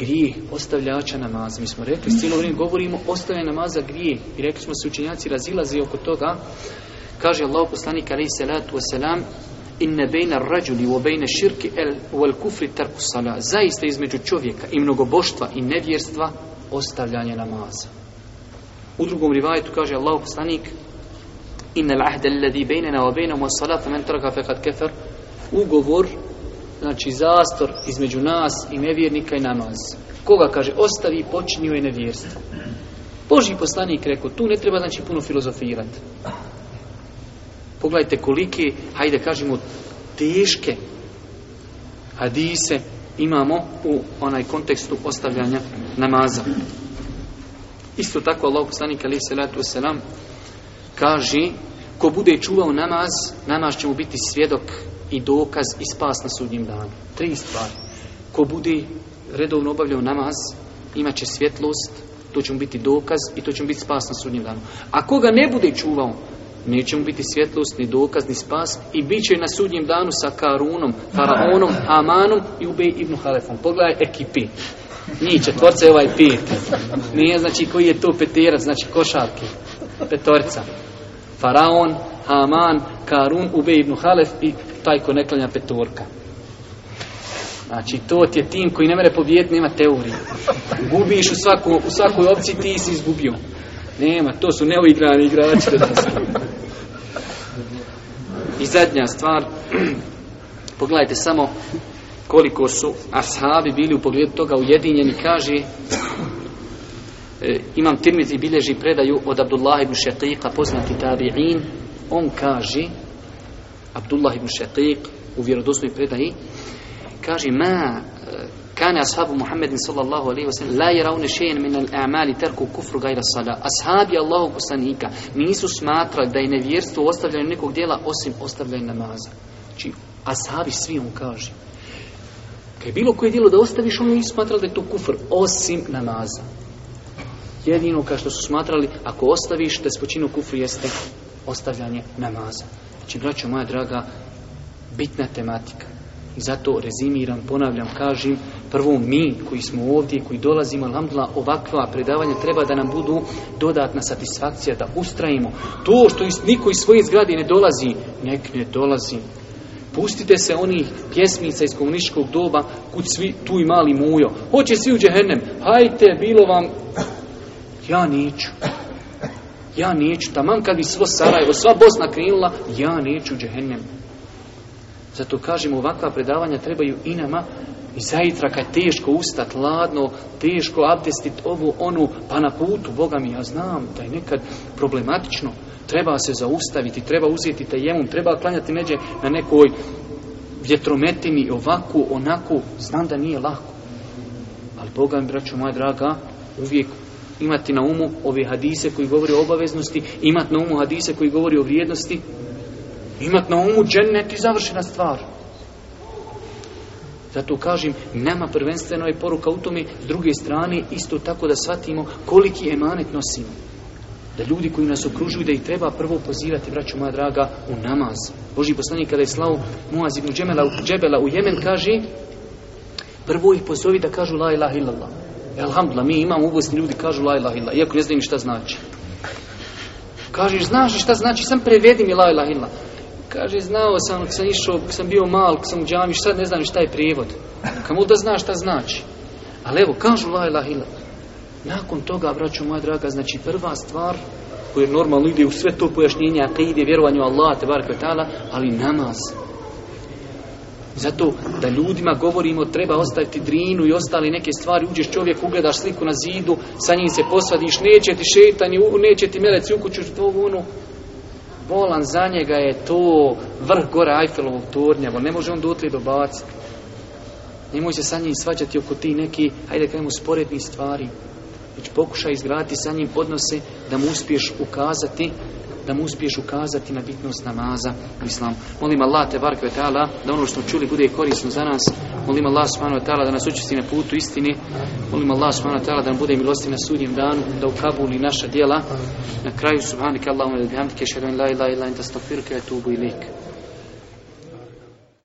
Grijeh ostavljača namaza. Mi smo rekli, cijelo vrijeme govorimo ostavljanje namaza grije I rekli smo se učenjaci razilaze oko toga. Kaže Allah poslanik alaih salatu wasalam Inne bejna rađuli u obejne širki el, u el kufri tarku sala. Zaista između čovjeka i mnogoboštva i nevjerstva ostavljanje namaza. U drugom rivajetu kaže Allah poslanik Inne l'ahde alladhi bejnena wa bejnama salata men traka fekad kefer Ugovor znači zastor između nas i nevjernika i namaz. Koga kaže ostavi počinju i nevjerstvo. Boži poslanik rekao, tu ne treba znači puno filozofirati. Pogledajte kolike, hajde kažemo, teške hadise imamo u onaj kontekstu ostavljanja namaza. Isto tako Allah poslanik ali salatu selam kaže ko bude čuvao namaz, namaz će mu biti svjedok i dokaz i spas na sudnjem danu. Tri stvari. Ko bude redovno obavljao namaz, imat će svjetlost, to će mu biti dokaz i to će mu biti spas na sudnjem danu. A koga ne bude čuvao, neće mu biti svjetlost, ni dokaz, ni spas i bit će na sudnjem danu sa Karunom, Faraonom, Amanom i Ubej Ibnu Halefom. Pogledaj ekipi. Nije četvorca je ovaj pet. Nije znači koji je to peterac, znači košarki. Petorca. Faraon, Haman, Karun, Ube ibn Halef i taj ko neklanja petorka. Znači, to ti je tim koji ne mere pobijeti, nema teorije. Gubiš u, svaku, u svakoj opciji, ti si izgubio. Nema, to su neoigrani igrači. I zadnja stvar, pogledajte samo koliko su ashabi bili u pogledu toga ujedinjeni, kaže E, imam Tirmizi bilježi predaju od Abdullah ibn Šetika, poznati tabi'in, on kaže, Abdullah ibn Šetik, u vjerodosnoj predaji, kaže, ma e, kane ashabu Muhammedin sallallahu alaihi sallam, la yarawna shay'an min al-a'mali terku kufru gajra sada. ashabi Allahu poslanika nisu smatrali da je nevjerstvo ostavljanje nekog djela osim ostavljanja namaza znači ashabi svi on kaže Kaj bilo koje djelo da ostaviš ono nisu smatrali da je to kufr osim namaza jedino kao što su smatrali, ako ostaviš te spočinu kufri jeste ostavljanje namaza. Znači, braćo moja draga, bitna tematika. I zato rezimiram, ponavljam, kažem, prvo mi koji smo ovdje, koji dolazimo, lamdla, ovakva predavanja treba da nam budu dodatna satisfakcija, da ustrajimo. To što niko iz svoje zgrade ne dolazi, nek ne dolazi. Pustite se onih pjesmica iz komunističkog doba, kud svi tu i mali mujo. Hoće svi u džehennem, hajte, bilo vam ja neću. Ja neću, taman kad bi svo Sarajevo, sva Bosna krenula, ja neću džehennem. Zato kažemo, ovakva predavanja trebaju i nama, i zajitra kad teško ustat, ladno, teško abdestit ovu, onu, pa na putu, Boga mi, ja znam da je nekad problematično, treba se zaustaviti, treba uzeti tajemom, treba klanjati neđe na nekoj vjetrometini, ovako, onako, znam da nije lako. Ali Boga mi, braću moja draga, uvijek imati na umu ove hadise koji govori o obaveznosti, imati na umu hadise koji govori o vrijednosti, imati na umu džennet i završena stvar. Zato kažem, nama prvenstveno je poruka u tome, s druge strane isto tako da shvatimo koliki emanet nosimo. Da ljudi koji nas okružuju, da ih treba prvo pozivati, braću moja draga, u namaz. Boži poslanik kada je slao Muaz ibn Džemela, Džebela u Jemen, kaže prvo ih pozovi da kažu la ilaha illallah. E, alhamdulillah, mi imamo ubosni ljudi kažu la ilaha illa, iako ne znaju šta znači. Kažeš, znaš šta znači, sam prevedi mi la ilaha illa. Kaže, znao sam, sam išao, sam bio mal, sam u džami, sad ne znam šta je prijevod. Kamu da znaš šta znači. Ali evo, kažu la ilaha Nakon toga, braću moja draga, znači prva stvar koja normalno ide u sve to pojašnjenje ide vjerovanju Allah, ali namaz. Zato da ljudima govorimo treba ostaviti drinu i ostale neke stvari. Uđeš čovjek, ugledaš sliku na zidu, sa njim se posvadiš, neće ti šetanje, neće ti meleci u to unu. Ono. Bolan za njega je to vrh gore Eiffelovog tornja, ne može on dotli dobaciti. Nemoj se sa njim svađati oko ti neki, hajde mu sporednih stvari. Već pokušaj izgraditi sa njim odnose da mu uspiješ ukazati da mu uspiješ ukazati na bitnost namaza u islamu. Molim Allah te barke da ono što čuli bude korisno za nas. Molim Allah subhanahu ta'ala da nas učesti na putu istini. Molim Allah subhanahu ta'ala da nam bude milosti na sudnjem danu, da ukabuli naša djela. Na kraju su Allahumma bihamdike shahadu la ilaha illa anta astaghfiruka wa atubu ilaik.